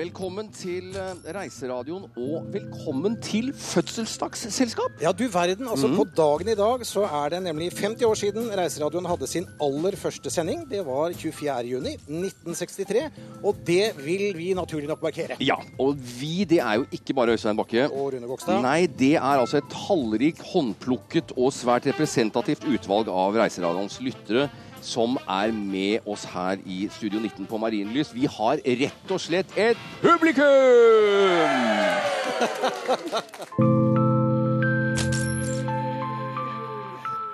Velkommen til eh, Reiseradioen, og velkommen til fødselsdagsselskap. Ja, du verden. Altså, På dagen i dag så er det nemlig 50 år siden Reiseradioen hadde sin aller første sending. Det var 24.6.1963, og det vil vi naturlig nok markere. Ja, og vi, det er jo ikke bare Øystein Bakke. Og Rune Gokstad. Nei, det er altså et tallrikt, håndplukket og svært representativt utvalg av Reiseradioens lyttere som er med oss her i Studio 19 på Marienlyst. Vi har rett og slett et publikum!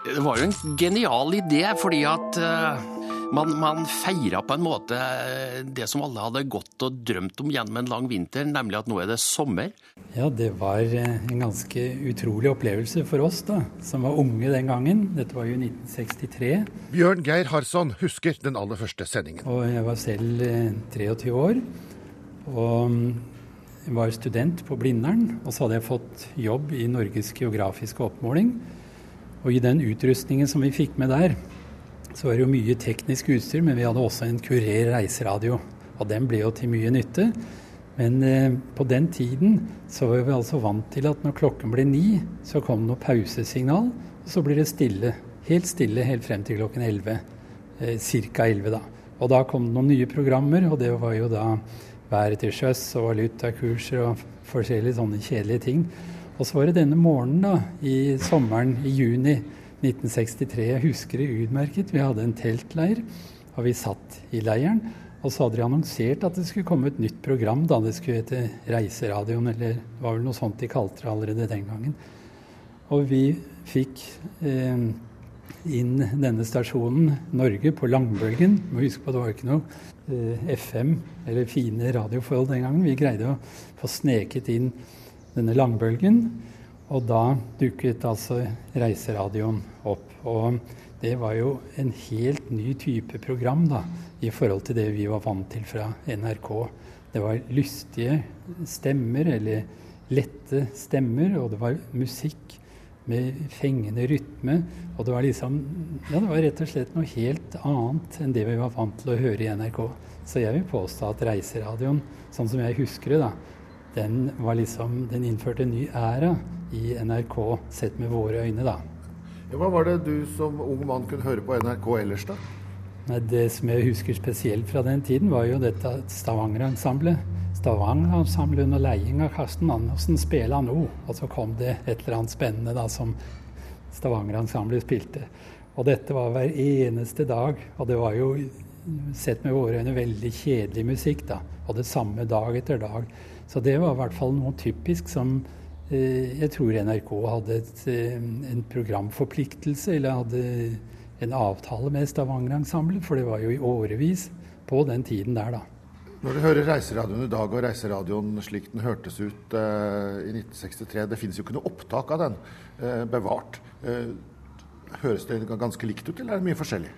Det var jo en genial idé, fordi at eh, man, man feira på en måte eh, det som alle hadde gått og drømt om gjennom en lang vinter, nemlig at nå er det sommer. Ja, det var eh, en ganske utrolig opplevelse for oss da, som var unge den gangen. Dette var jo 1963, Bjørn Geir Harsson husker den aller første sendingen. og jeg var selv eh, 23 år. Og mm, jeg var student på Blindern, og så hadde jeg fått jobb i Norges geografiske oppmåling. Og i den utrustningen som vi fikk med der, så var det jo mye teknisk utstyr, men vi hadde også en Kurer reiseradio. Og den ble jo til mye nytte. Men eh, på den tiden så var vi altså vant til at når klokken ble ni, så kom det noe pausesignal, og så blir det stille. Helt stille helt frem til klokken 11. Eh, Ca. 11, da. Og da kom det noen nye programmer, og det var jo da været til sjøs og valutakurser og forskjellige sånne kjedelige ting. Og så var det denne morgenen da, i sommeren i juni 1963. Jeg husker det utmerket. Vi hadde en teltleir, og vi satt i leiren. Og så hadde de annonsert at det skulle komme et nytt program. da Det skulle hete Reiseradioen, eller det var vel noe sånt de kalte det allerede den gangen. Og vi fikk eh, inn denne stasjonen, Norge, på langbølgen. Må huske på det var ikke noe eh, FM eller fine radioforhold den gangen. Vi greide å få sneket inn denne langbølgen. Og da dukket altså reiseradioen opp. Og det var jo en helt ny type program da, i forhold til det vi var vant til fra NRK. Det var lystige stemmer, eller lette stemmer, og det var musikk med fengende rytme. Og det var liksom Ja, det var rett og slett noe helt annet enn det vi var vant til å høre i NRK. Så jeg vil påstå at reiseradioen, sånn som jeg husker det, da, den var liksom Den innførte en ny æra i NRK sett med våre øyne, da. Ja, hva var det du som ung mann kunne høre på NRK ellers, da? Nei, det som jeg husker spesielt fra den tiden, var jo dette Stavanger-ensemblet. Stavanger-ensemblet under leding av Karsten Andersen spiller nå. Og så kom det et eller annet spennende da som Stavanger-ensemblet spilte. Og dette var hver eneste dag. Og det var jo, sett med våre øyne, veldig kjedelig musikk, da. Og det samme dag etter dag. Så det var i hvert fall noe typisk som jeg tror NRK hadde et, eh, en programforpliktelse, eller hadde en avtale med Stavanger-ensemblet, for det var jo i årevis på den tiden der, da. Når du hører Reiseradioen i dag og Reiseradioen slik den hørtes ut eh, i 1963, det finnes jo ikke noe opptak av den eh, bevart. Eh, høres det ganske likt ut, eller er det mye forskjellig?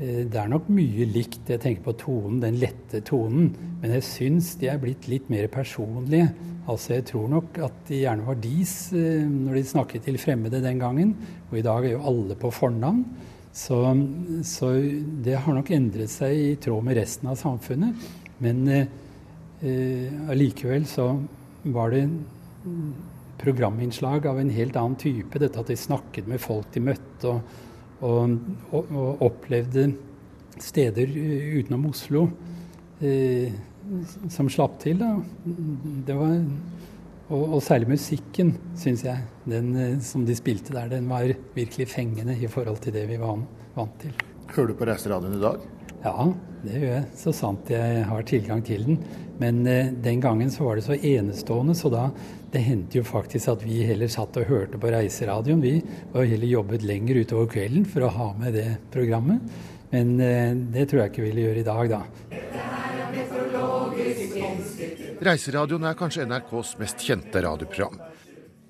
Eh, Det er nok mye likt. Jeg tenker på tonen, den lette tonen. Men jeg syns de er blitt litt mer personlige. Altså Jeg tror nok at de gjerne var dis eh, når de snakket til fremmede den gangen. Og i dag er jo alle på fornavn. Så, så det har nok endret seg i tråd med resten av samfunnet. Men allikevel eh, så var det programinnslag av en helt annen type. Dette at de snakket med folk de møtte, og, og, og, og opplevde steder utenom Oslo eh, som slapp til. Da. Det var, og, og særlig musikken, syns jeg, den eh, som de spilte der, den var virkelig fengende i forhold til det vi var vant til. Hører du på Reiseradioen i dag? Ja, det gjør jeg, så sant jeg har tilgang til den. Men eh, den gangen så var det så enestående, så da det hendte jo faktisk at vi heller satt og hørte på reiseradioen. Vi og heller jobbet lenger utover kvelden for å ha med det programmet. Men eh, det tror jeg ikke vi ville gjøre i dag, da. Reiseradioen er kanskje NRKs mest kjente radioprogram.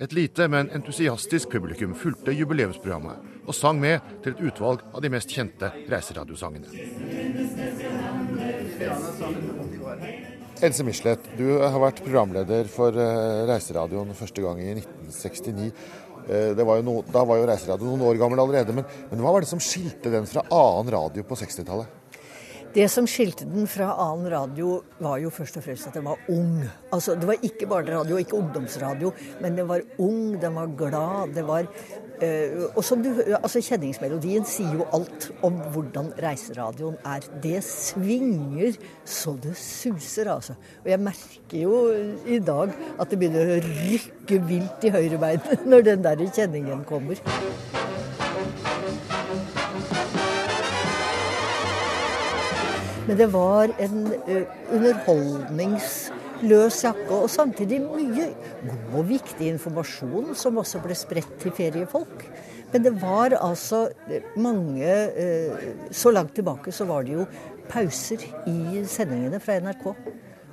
Et lite, men entusiastisk publikum fulgte jubileumsprogrammet og sang med til et utvalg av de mest kjente reiseradiosangene. Else Michelet, du har vært programleder for eh, Reiseradioen første gang i 1969. Eh, var no, da var jo Reiseradioen noen år gammel allerede, men, men hva var det som skilte den fra annen radio på 60-tallet? Det som skilte den fra annen radio, var jo først og fremst at den var ung. Altså, Det var ikke barneradio, ikke ungdomsradio, men den var ung, den var glad. det var... Uh, og som du, altså Kjenningsmelodien sier jo alt om hvordan reiseradioen er. Det svinger så det suser, altså. Og jeg merker jo i dag at det begynner å rykke vilt i høyrebeinet når den der kjenningen kommer. Men det var en uh, underholdningsløs jakke, og samtidig mye god og viktig informasjon som også ble spredt til feriefolk. Men det var altså mange uh, Så langt tilbake så var det jo pauser i sendingene fra NRK.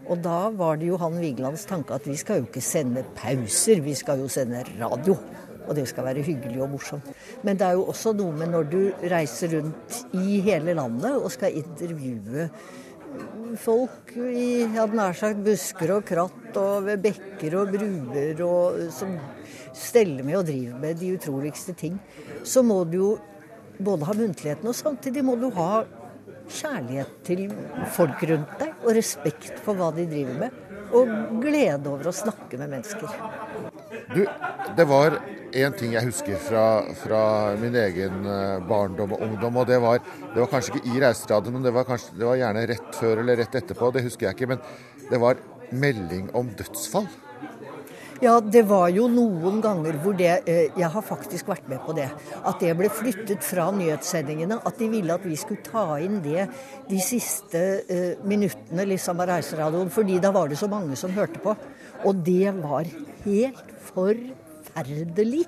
Og da var det Johan Vigelands tanke at vi skal jo ikke sende pauser, vi skal jo sende radio. Og det skal være hyggelig og morsomt. Men det er jo også noe med når du reiser rundt i hele landet og skal intervjue folk i hadde nær sagt busker og kratt og ved bekker og bruer og som steller med og driver med de utroligste ting, så må du jo både ha muntligheten og samtidig må du ha kjærlighet til folk rundt deg og respekt for hva de driver med. Og glede over å snakke med mennesker. Du, det var én ting jeg husker fra, fra, min egen eh, barndom og ungdom. og Det var, det var kanskje ikke i reiseradioen, men det var, kanskje, det var gjerne rett før eller rett etterpå. Det husker jeg ikke. Men det var melding om dødsfall. Ja, det var jo noen ganger hvor det eh, Jeg har faktisk vært med på det. At det ble flyttet fra nyhetssendingene. At de ville at vi skulle ta inn det de siste uh, minuttene liksom av reiseradioen. Fordi da var det så mange som hørte på. Og det var helt forferdelig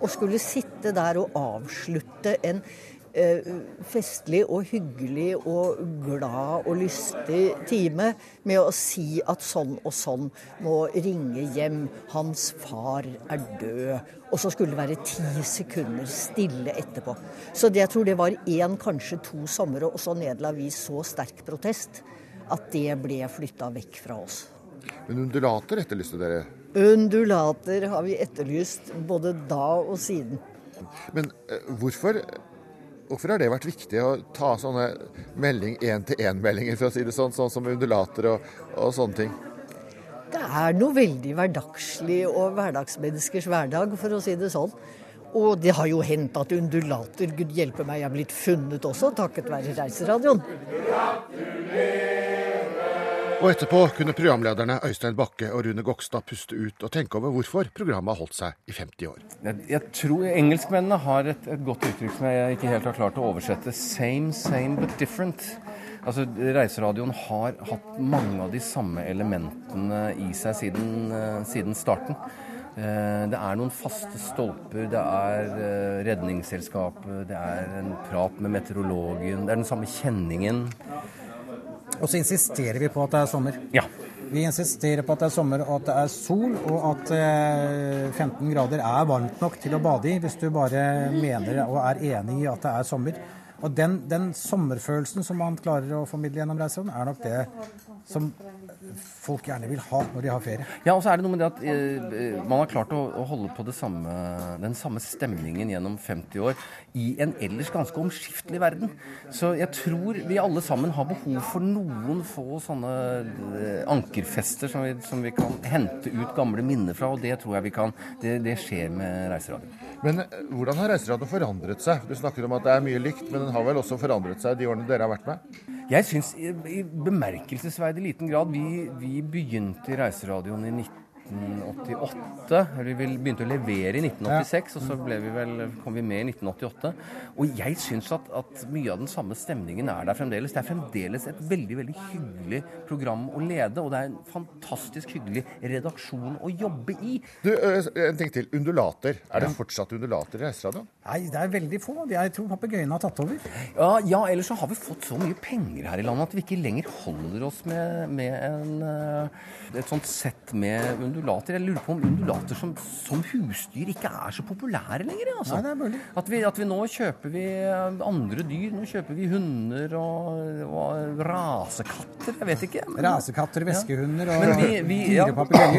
å skulle sitte der og avslutte en eh, festlig og hyggelig og glad og lystig time med å si at sånn og sånn må ringe hjem, hans far er død. Og så skulle det være ti sekunder stille etterpå. Så det, jeg tror det var én, kanskje to somre, og så nedla vi så sterk protest at det ble flytta vekk fra oss. Men undulater etterlyste dere? Undulater har vi etterlyst både da og siden. Men eh, hvorfor, hvorfor har det vært viktig å ta sånne melding én-til-én-meldinger, for å si det sånn, sånn som undulater og, og sånne ting? Det er noe veldig hverdagslig og hverdagsmenneskers hverdag, for å si det sånn. Og det har jo hendt at undulater, gud hjelpe meg, er blitt funnet også, takket være Reiseradioen. Gratulerer! Og etterpå kunne programlederne Øystein Bakke og Rune Gokstad puste ut og tenke over hvorfor programmet har holdt seg i 50 år. Jeg, tror engelskmennene har et, et, godt uttrykk som jeg ikke helt har klart å oversette. Same, same but different. Altså, Reiseradioen har hatt mange av de samme elementene i seg siden, uh, siden starten. Uh, det er noen faste stolper, det er uh, Redningsselskapet, det er en prat med meteorologen, det er den samme kjenningen. Og så insisterer vi på at det er sommer. Ja. Vi insisterer på at det er sommer og at det er sol, og at 15 eh, grader er varmt nok til å bade i, hvis du bare mener og er enig i at det er sommer. Og den, den sommerfølelsen som man klarer å formidle gjennom reisen, er nok det som folk gjerne vil ha når de har ferie. Ja, og så er det noe med det at eh, man har klart å, å holde på samme, den samme stemningen gjennom 50 år i en ellers ganske omskiftelig verden. Så jeg tror vi alle sammen har behov for noen få sånne eh, ankerfester som vi, som vi kan hente ut gamle minner fra, og det tror jeg vi kan. Det, det skjer med Reiseradioen. Men eh, hvordan har Reiseradioen forandret seg? Du snakker om at det er mye likt, men den har vel også forandret seg de årene dere har vært med? Jeg syns i bemerkelsesverdig liten grad vi, vi begynte i Reiseradioen i 19 1988. Eller vi begynte å levere i 1986, og så vi vel, kom vi med i 1988. Og jeg syns at, at, mye av den samme stemningen er der fremdeles. Det er fremdeles et veldig veldig hyggelig program å lede, og det er en fantastisk hyggelig redaksjon å jobbe i. Du, En ting til. Undulater. Er det fortsatt undulater i Reiseradioen? Nei, det er veldig få. Jeg tror papegøyene har tatt over. Ja, ja, ellers så har vi fått så mye penger her i landet at vi ikke lenger holder oss med, med en, et sånt sett med undulater undulater. Jeg lurer på om undulater som, som husdyr ikke er så populære lenger. Altså. Nei, det er mulig. At, vi, at vi nå kjøper vi andre dyr. Nå kjøper vi hunder og, og rasekatter. Jeg vet ikke. Men, Rasekatter, veskehunder og dyrepapegøyer. vi, vi, ja,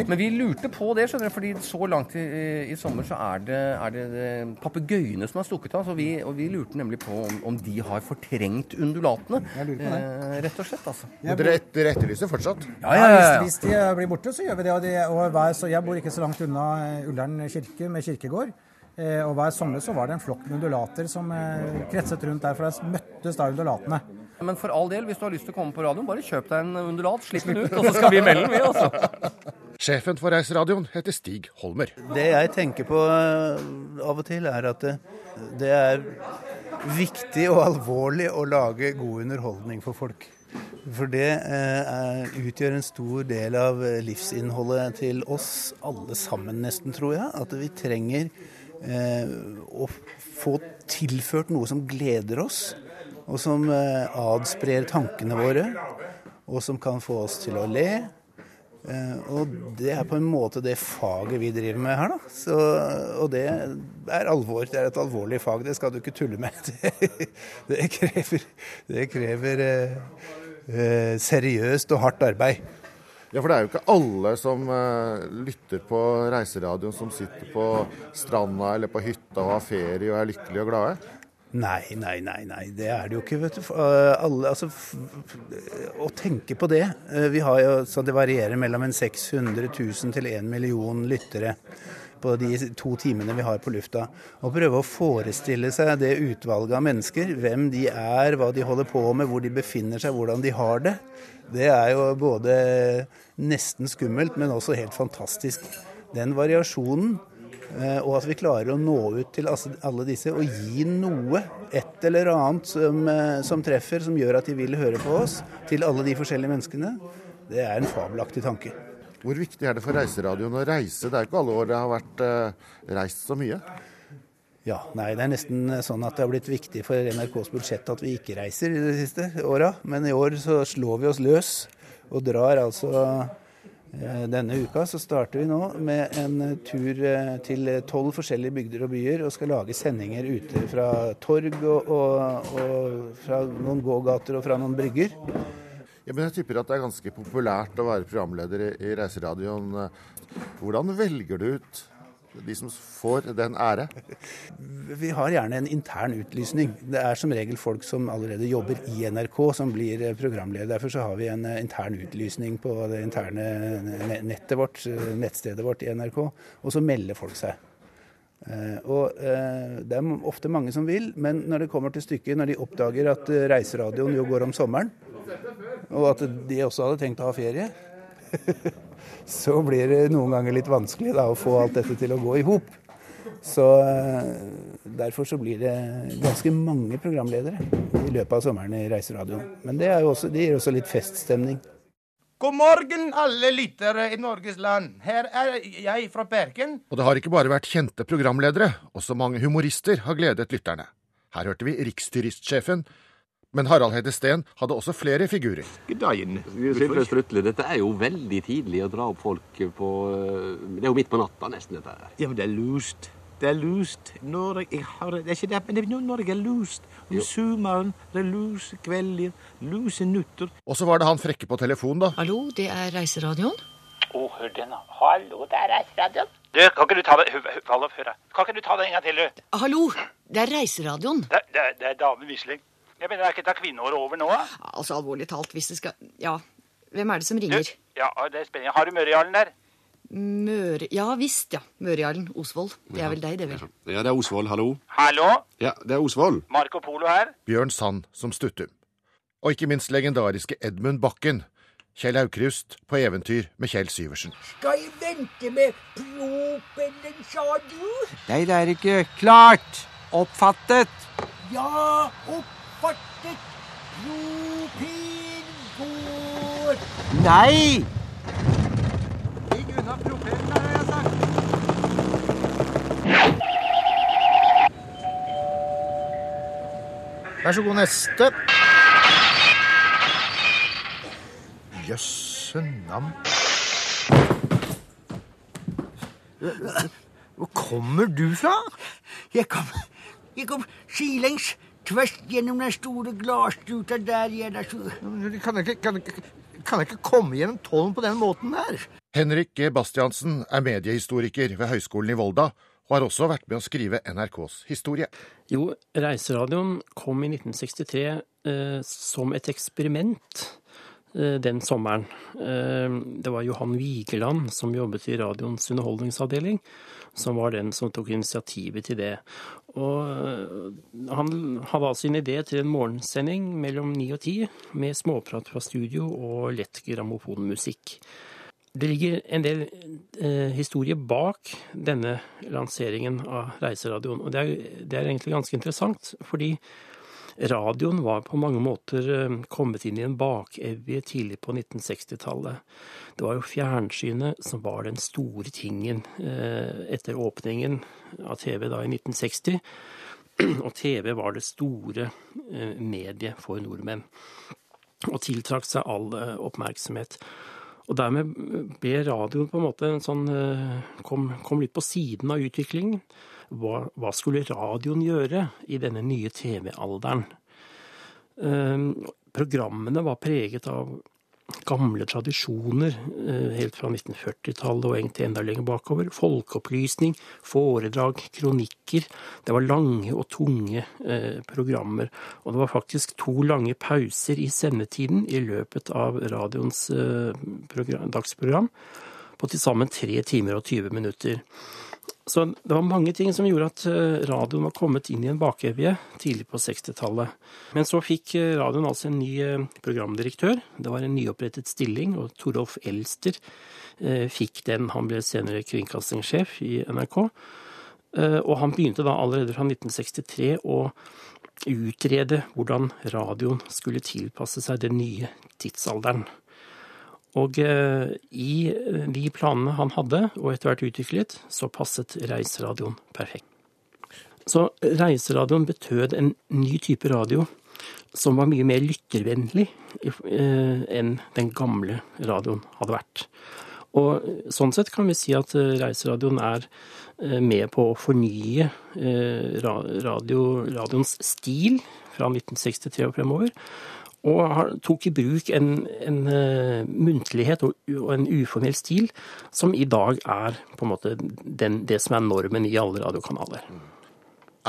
men vi lurte på det, skjønner du, fordi så langt i, i sommer så er det, er det, det papegøyene som er stukket av. Så vi, og vi lurte nemlig på om, om de har fortrengt undulatene. Jeg lurer på det. Eh, rett og slett, altså. Og dere, dere etterlyser fortsatt? Ja, ja, ja, ja. Hvis, hvis de blir borte, så gjør vi det. Og, de, og hver, så jeg bor ikke så langt unna eh, Ullern kirke med kirkegård. Eh, og hver sommer så var det en flokk med undulater som eh, kretset rundt der, for der møttes da undulatene. Men for all del, hvis du har lyst til å komme på radioen, bare kjøp deg en undulat, slipp den ut, og så skal vi melde den, vi, altså. Sjefen for Reiseradioen heter Stig Holmer. Det jeg tenker på av og til, er at det, det er viktig og alvorlig å lage god underholdning for folk. For det eh, utgjør en stor del av livsinnholdet til oss alle sammen, nesten, tror jeg. At vi trenger eh, å få tilført noe som gleder oss, og som eh, adsprer tankene våre, og som kan få oss til å le. Eh, og det er på en måte det faget vi driver med her, da. Så, og det er alvor. Det er et alvorlig fag, det skal du ikke tulle med. Det, det krever, det krever eh, seriøst og hardt arbeid. Ja, for det er jo ikke alle som eh, lytter på Reiseradioen som sitter på stranda eller på hytta og har ferie og er lykkelige og glade. Nei, nei, nei, nei, det er det jo ikke. vet du. Eh, Alle, altså, å tenke på det eh, Vi har jo, så Det varierer mellom en 600 000 til 1 million lyttere på de to timene vi har på lufta. Å prøve å forestille seg det utvalget av mennesker, hvem de er, hva de holder på med, hvor de befinner seg, hvordan de har det, det er jo både nesten skummelt, men også helt fantastisk. Den variasjonen Eh, Og at vi klarer å nå ut til alle disse og gi noe, et eller annet som, eh, som treffer, som gjør at de vil høre på oss, til alle de forskjellige menneskene, det er en fabelaktig tanke. Hvor viktig er det for Reiseradioen å reise? Det er ikke alle år det har vært eh, reist så mye. Ja, nei, Det er nesten sånn at det har blitt viktig for NRKs budsjett at vi ikke reiser i de siste åra. Men i år så slår vi oss løs og drar altså eh, Denne uka så starter vi nå med en tur eh, til tolv forskjellige bygder og byer og skal lage sendinger ute fra torg og, og, og fra noen gågater og fra noen brygger. Ja, men jeg tipper at det er ganske populært å være programleder i, Reiseradioen. Hvordan velger du ut de som får den ære? Vi har gjerne en intern utlysning. Det er som regel folk som allerede jobber i NRK som blir programleder. Derfor så har vi en eh, intern utlysning på det interne nettet vårt, eh, nettstedet vårt i NRK, og så melder folk seg. Eh, Og eh, Det er ofte mange som vil, men når det kommer til stykket, når de oppdager at eh, Reiseradioen jo går om sommeren, og at de også hadde tenkt å ha ferie, så blir det noen ganger litt vanskelig da, å få alt dette til å gå i hop. Så derfor så blir det ganske mange programledere i løpet av sommeren i Reiseradioen. Men det, også, det gir også litt feststemning. God morgen, alle lyttere i Norges land. Her er jeg fra Bergen. Og det har ikke bare vært kjente programledere, også mange humorister har gledet lytterne. Her hørte vi riksturistsjefen, men Harald Hede Steen hadde også flere figurer. dagen. Dette er jo veldig tidlig å dra opp folk på eh, Det er jo midt på natta, nesten, dette her. Ja, men det er lust. Det er lust. Når jeg har Det er ikke det, men det er når jeg er lust. Om sommeren, det er lus kvelder, lusenutter. Og så var det han frekke på telefon, da. Hallo, det er Reiseradioen. Å, hør den, da. Hallo, det er Reiseradioen. Du, kan ikke du ta det Hold opp, hør her. Kan ikke du ta det en gang til, du? Hallo, det er Reiseradioen. Det, det, det er dame Wisling. Jeg mener, er ikke det kvinneåret over nå, da? Altså alvorlig talt, hvis det skal Ja, hvem er det som Du, ringer? ja, det er spennende. Har du Mørejarlen der? Møre... Ja visst, ja. Mørejarlen. Osvold. Det er vel deg, det, vel. Ja, det er Osvold, hallo. Hallo? Ja, det er Osvold. Marco Polo her? Bjørn Sand som Stuttum. Og ikke minst legendariske Edmund Bakken. Kjell Aukrust på eventyr med Kjell Syversen. Skal jeg vente med propellen, sa du? Nei, det er ikke klart. Oppfattet. Ja, oppfattet. Propell går. Nei! Ligg unna propellen, har jeg sagt. Vær så god, neste. Jøsse navn. Hvor kommer du fra? Jeg kom, jeg kom sidelengs tvers gjennom den store glasstruta der Jeg, der. kan ikke, kan, kan ikke komme gjennom tollen på den måten der. Henrik G. Bastiansen er mediehistoriker ved Høgskolen i Volda, og har også vært med å skrive NRKs historie. Jo, Reiseradioen kom i 1963 eh, som et eksperiment eh, den sommeren. Eh, det var Johan Vigeland som jobbet i radioens underholdningsavdeling, som var den som tok initiativet til det. Og eh, han hadde altså en idé til en morgensending mellom ni og ti med småprat fra studio og lett grammofonmusikk. Det ligger en del eh, historie bak denne lanseringen av Reiseradioen. Og det er, det er, egentlig ganske interessant, fordi radioen var på mange måter eh, kommet inn i en bakevje tidlig på 1960-tallet. Det var jo fjernsynet som var den store tingen eh, etter åpningen av TV da i 1960. Og TV var det store eh, mediet for nordmenn. Og tiltrakk seg all eh, oppmerksomhet. Og dermed ble radioen på en måte en sånn kom, kom, litt på siden av utviklingen. Hva, hva skulle radioen gjøre i denne nye TV-alderen? Um, programmene var preget av gamle tradisjoner helt fra 1940-tallet og egentlig enda lenger bakover. Folkeopplysning, foredrag, kronikker. Det var lange og tunge eh, programmer. Og det var faktisk to lange pauser i sendetiden i løpet av radioens eh, dagsprogram på til sammen tre timer og 20 minutter. Så det var mange ting som gjorde at radioen var kommet inn i en bakevje tidlig på 60-tallet. Men så fikk radioen altså en ny programdirektør. Det var en nyopprettet stilling, og Torolf Elster fikk den. Han ble senere kringkastingssjef i NRK. Og han begynte da allerede fra 1963 å utrede hvordan radioen skulle tilpasse seg den nye tidsalderen. Og i de planene han hadde, og etter hvert utviklet, så passet reiseradioen perfekt. Så reiseradioen betød en ny type radio som var mye mer lyttervennlig enn den gamle radioen hadde vært. Og sånn sett kan vi si at reiseradioen er med på å fornye radio, radioens stil fra 1963 og fremover og tok i bruk en, en uh, muntlighet og, og, en uformell stil som i dag er på en måte den, det som er normen i alle radiokanaler.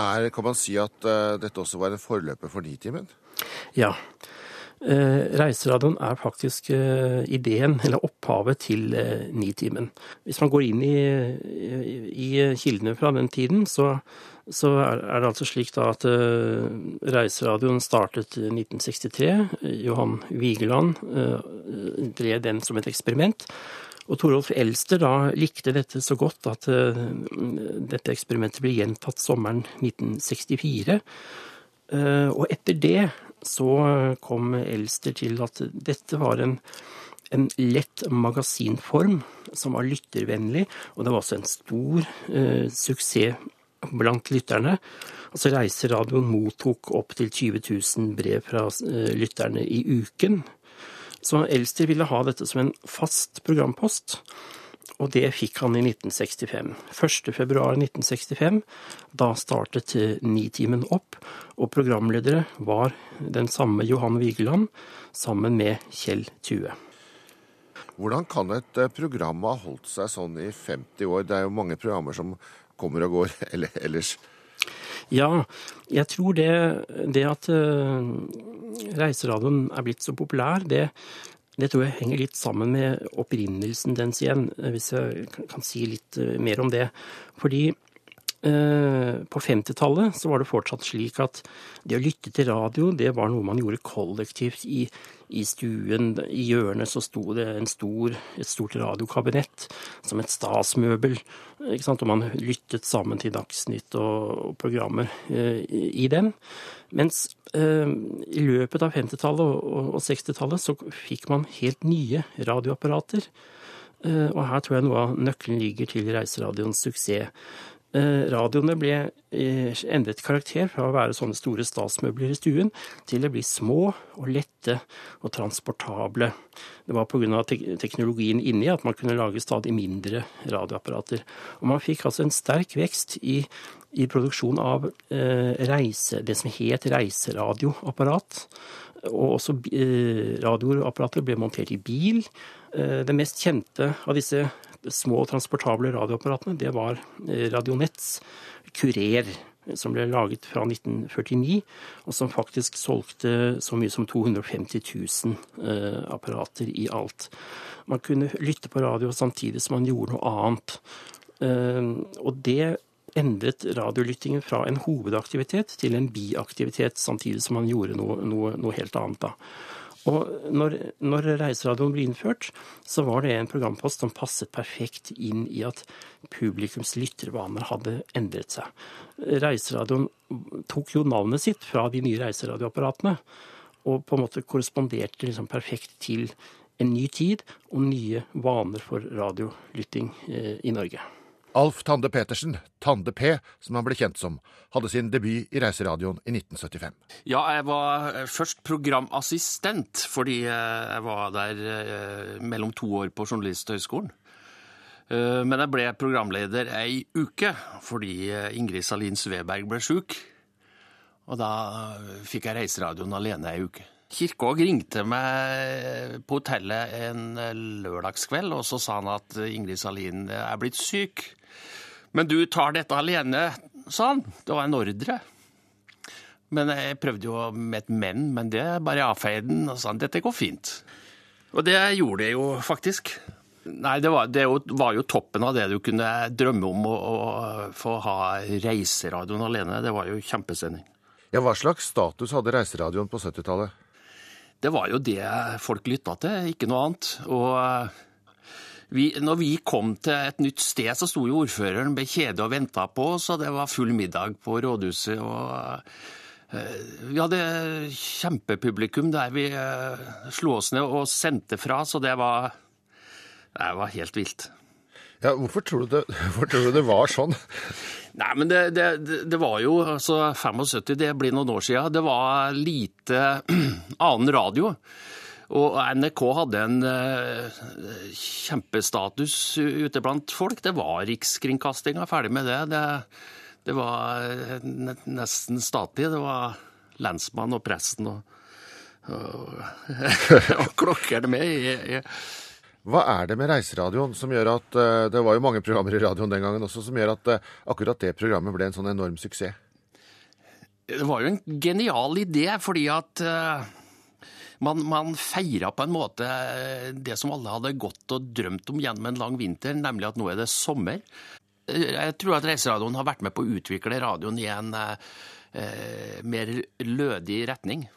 Er, kan man si at uh, dette også var en forløper for Nitimen? Ja. Uh, Reiseradioen er faktisk ideen, eller opphavet til Nitimen. Hvis man går inn i, i, i kildene fra den tiden, så så er det altså slik da at uh, Reiseradioen startet i 1963. Johan Vigeland uh, drev den som et eksperiment. Og Torolf Elster da likte dette så godt at uh, dette eksperimentet ble gjentatt sommeren 1964. og etter det så kom Elster til at dette var en, en lett magasinform som var lyttervennlig, og det var også en stor suksess blant lytterne. Altså Reiseradioen mottok opptil 20 000 brev fra lytterne i uken. Så Elster ville ha dette som en fast programpost, og det fikk han i 1965. 1.2.1965, da startet Nitimen opp, og programledere var den samme Johan Vigeland sammen med Kjell Tue. Hvordan kan et program ha holdt seg sånn i 50 år? Det er jo mange programmer som kommer og går ellers? Ja, jeg tror det, det at uh, reiseradioen er blitt så populær, det, det, tror jeg henger litt sammen med opprinnelsen dens igjen, hvis jeg kan si litt uh, mer om det. Fordi på 50-tallet så var det fortsatt slik at det å lytte til radio, det var noe man gjorde kollektivt i i stuen, i hjørnet, så sto det stor, et stort radiokabinett som et stasmøbel. Og man lyttet sammen til Dagsnytt og, og programmer eh, i den. Mens eh, i løpet av 50-tallet og, og 60-tallet så fikk man helt nye radioapparater. Eh, og her tror jeg noe av nøkkelen ligger til Reiseradioens suksess. Eh, radioene ble eh, endret karakter fra å være sånne store statsmøbler i stuen, til å bli små og lette og transportable. Det var pga. Tek teknologien inni at man kunne lage stadig mindre radioapparater. Og man fikk altså en sterk vekst i, i produksjon av eh, reise, det som het reiseradioapparat. Og også eh, radioapparater ble montert i bil. Eh, det mest kjente av disse små transportable radioapparatene, det var Radionets Kurer, som ble laget fra 1949, og som faktisk solgte så mye som 250 000 eh, apparater i alt. Man kunne lytte på radio samtidig som man gjorde noe annet. Og det endret radiolyttingen fra en hovedaktivitet til en biaktivitet, samtidig som man gjorde noe, noe, noe helt annet. da. Og når, når reiseradioen ble innført, så var det en programpost som passet perfekt inn i at publikums lyttervaner hadde endret seg. Reiseradioen tok jo navnet sitt fra de nye reiseradioapparatene, og på en måte korresponderte liksom perfekt til en ny tid og nye vaner for radiolytting eh, i Norge. Alf Tande Petersen, Tande P, som han ble kjent som, hadde sin debut i Reiseradioen i 1975. Ja, jeg var eh, først programassistent, fordi eh, jeg var der eh, mellom to år på Journalisthøgskolen. Men jeg ble programleder ei uke fordi Ingrid Salin Sveberg ble sjuk. Og da fikk jeg Reiseradioen alene ei uke. Kirkvaag ringte meg på hotellet en lørdagskveld, og så sa han at Ingrid Salin er blitt syk. Men du tar dette alene, sa han. Det var en ordre. Men jeg prøvde jo med et men, men det bare avfeide han og sa han, dette går fint. Og det gjorde det jo faktisk. Nei, det var, det var, jo toppen av det du kunne drømme om å, å få ha reiseradioen alene. Det var jo kjempesending. Ja, Hva slags status hadde reiseradioen på 70-tallet? Det var jo det folk lytta til, ikke noe annet. Og vi, når vi kom til et nytt sted, så sto jo ordføreren med kjede og venta på oss, og det var full middag på rådhuset. og eh, Vi hadde kjempepublikum der vi eh, slo oss ned og sendte fra, så det var, det var helt vilt. Ja, hvorfor tror, det, hvorfor tror, du det, var sånn? Nei, men det, det, det, var jo altså 75, det blir noen år siden. Det var lite annen radio. Og NRK hadde en uh, kjempestatus ute blant folk. Det var Rikskringkastinga, ferdig med det. Det, det var eh, nesten statlig. Det var lensmann og presten og, og, og klokkerne med. i, i hva er det med reiseradioen som gjør at eh, Det var jo mange programmer i radioen den gangen også, som gjør at akkurat det programmet ble en sånn enorm suksess? Det var jo en genial idé, fordi at man, man feira på en måte eh, det som alle hadde gått og drømt om gjennom en lang vinter, nemlig at nå er det sommer. Eh, jeg tror at Reiseradioen har vært med på å utvikle radioen i en eh, mer lødig retning.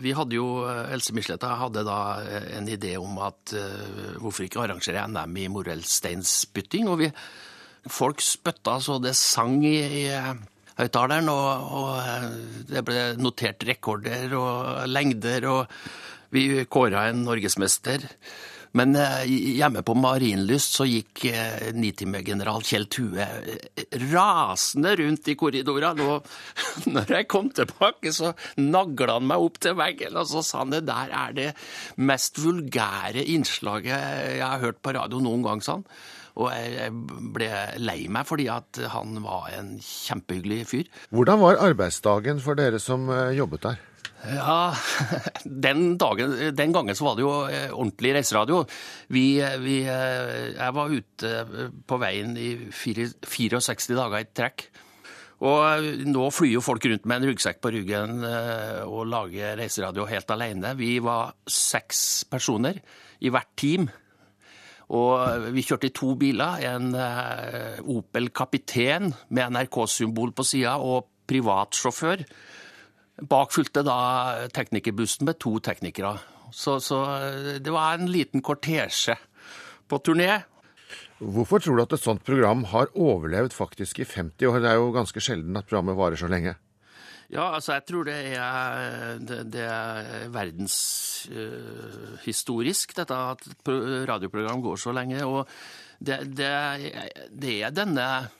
Vi hadde jo, Else Misletta hadde da eh, en idé om at uh, hvorfor ikke arrangere NM i morellsteinsbytting. Og vi, folk spytta så det sang i, i høyttaleren, og, og, eh, det ble notert rekorder og lengder, og vi kåra en norgesmester. Men eh, hjemme på Marienlyst så gikk eh, nitimegeneral Kjell Tue rasende rundt i korridorene. Og når jeg kom tilbake, så nagla han meg opp til veggen, og så sa han det der er det mest vulgære innslaget jeg har hørt på radio noen gang, sa han. Og jeg ble lei meg fordi at han var en kjempehyggelig fyr. Hvordan var arbeidsdagen for dere som eh, jobbet der? Ja, den, dagen, den gangen så var det jo eh, ordentlig reiseradio. Vi, vi, eh, jeg var ute på veien i 64 dager i trekk. Og nå flyr jo folk rundt med en ryggsekk på ryggen og lager reiseradio helt alene. Vi var seks personer i hvert team. Og vi kjørte i to biler. En eh, Opel Kapitein med NRK-symbol på sida og privatsjåfør. Bak fulgte da teknikerbussen med to teknikere. Så, så eh, det var en liten kortesje på turné. Hvorfor tror du at et sånt program har overlevd faktisk i 50 år? Det er jo ganske sjelden at programmet varer så lenge. Ja, altså jeg tror det er, det, det er verdenshistorisk, uh, dette at radioprogram går så lenge. Og det, det, det er denne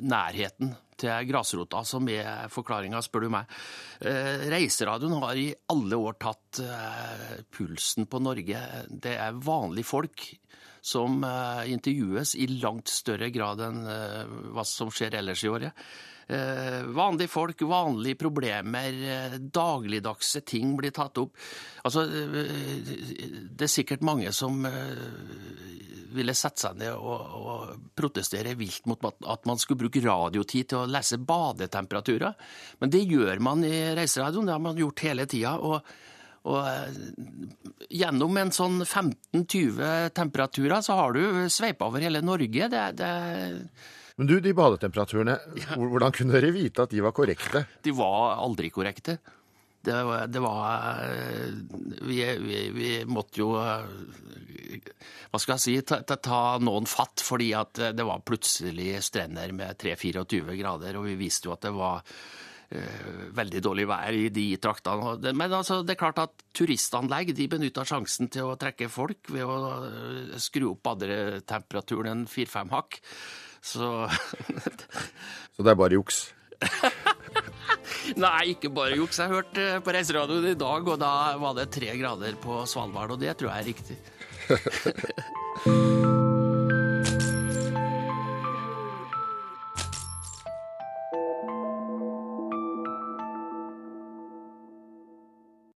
nærheten til grasrota som er forklaringa, spør du meg. Eh, Reiseradioen har i alle år tatt eh, pulsen på Norge. Det er vanlige folk som eh, intervjues i langt større grad enn hva som skjer ellers i året. Vanlige folk, vanlige problemer, dagligdagse ting blir tatt opp. Altså, det er sikkert mange som ville sette seg ned og, og protestere vilt mot at man skulle bruke radiotid til å lese badetemperaturer. Men det gjør man i reiseradioen, det har man gjort hele tida. Og, eh, gjennom en sånn 15-20 temperaturer så har du sveipa over hele Norge. Det, det men du, de badetemperaturene, hvordan kunne dere vite at de var korrekte? De var aldri korrekte. Det, det var vi, vi, vi, måtte jo hva skal jeg si, ta, ta, noen fatt, fordi at det var plutselig strender med 3-24 grader, og vi visste jo at det var veldig dårlig vær i de traktene. Men altså, det er klart at turistanlegg de benytter sjansen til å trekke folk ved å uh, skru opp badetemperaturen en 4-5 hakk. Så Så det er bare juks? Nei, ikke bare juks. Jeg hørte på reiseradioen i dag, og da var det tre grader på Svalbard, og det tror jeg er riktig.